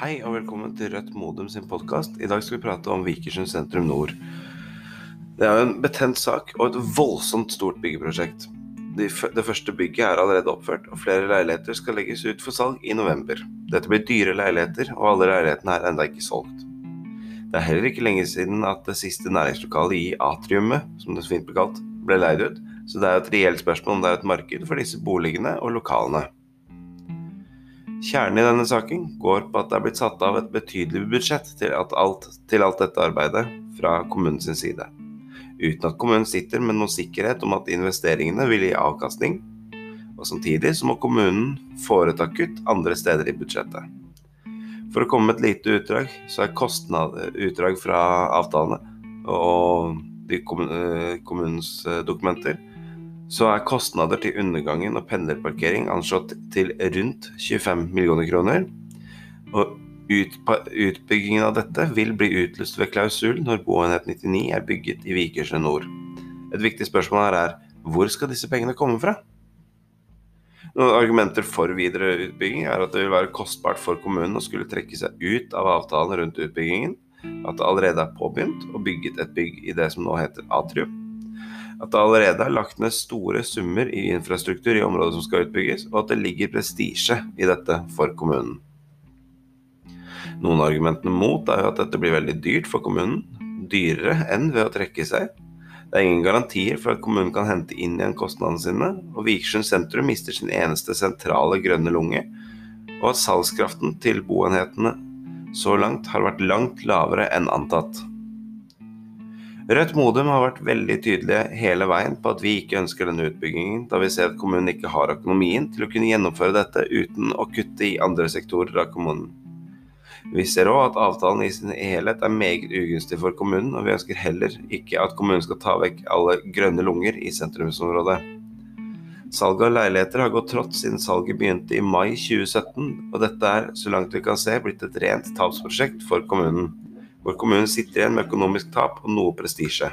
Hei og velkommen til Rødt Modum sin podkast. I dag skal vi prate om Vikersund sentrum nord. Det er jo en betent sak og et voldsomt stort byggeprosjekt. De det første bygget er allerede oppført, og flere leiligheter skal legges ut for salg i november. Dette blir dyre leiligheter, og alle leilighetene er ennå ikke solgt. Det er heller ikke lenge siden at det siste næringslokalet i atriumet, som det så fint ble kalt, ble leid ut, så det er et reelt spørsmål om det er et marked for disse boligene og lokalene. Kjernen i denne saken går på at det er blitt satt av et betydelig budsjett til alt, til alt dette arbeidet fra kommunens side, uten at kommunen sitter med noen sikkerhet om at investeringene vil gi avkastning, og samtidig så må kommunen foreta kutt andre steder i budsjettet. For å komme med et lite utdrag, så er kostnad, utdrag fra avtalene og de kommunens dokumenter så er kostnader til undergangen og pendlerparkering anslått til rundt 25 millioner kroner. Og utbyggingen av dette vil bli utlyst ved klausul når boenhet 99 er bygget i Vikersund nord. Et viktig spørsmål her er hvor skal disse pengene komme fra? Noen argumenter for videre utbygging er at det vil være kostbart for kommunen å skulle trekke seg ut av avtalen rundt utbyggingen, at det allerede er påbegynt og bygget et bygg i det som nå heter Atrium at det allerede er lagt ned store summer i infrastruktur i området som skal utbygges, og at det ligger prestisje i dette for kommunen. Noen av argumentene mot er jo at dette blir veldig dyrt for kommunen, dyrere enn ved å trekke seg. Det er ingen garantier for at kommunen kan hente inn igjen kostnadene sine, og Vikersund sentrum mister sin eneste sentrale grønne lunge, og at salgskraften til boenhetene så langt har vært langt lavere enn antatt. Rødt Modum har vært veldig tydelige hele veien på at vi ikke ønsker denne utbyggingen, da vi ser at kommunen ikke har økonomien til å kunne gjennomføre dette uten å kutte i andre sektorer av kommunen. Vi ser òg at avtalen i sin helhet er meget ugunstig for kommunen, og vi ønsker heller ikke at kommunen skal ta vekk alle grønne lunger i sentrumsområdet. Salget av leiligheter har gått trått siden salget begynte i mai 2017, og dette er, så langt vi kan se, blitt et rent tapsprosjekt for kommunen hvor kommunen sitter igjen med økonomisk tap og noe prestisje.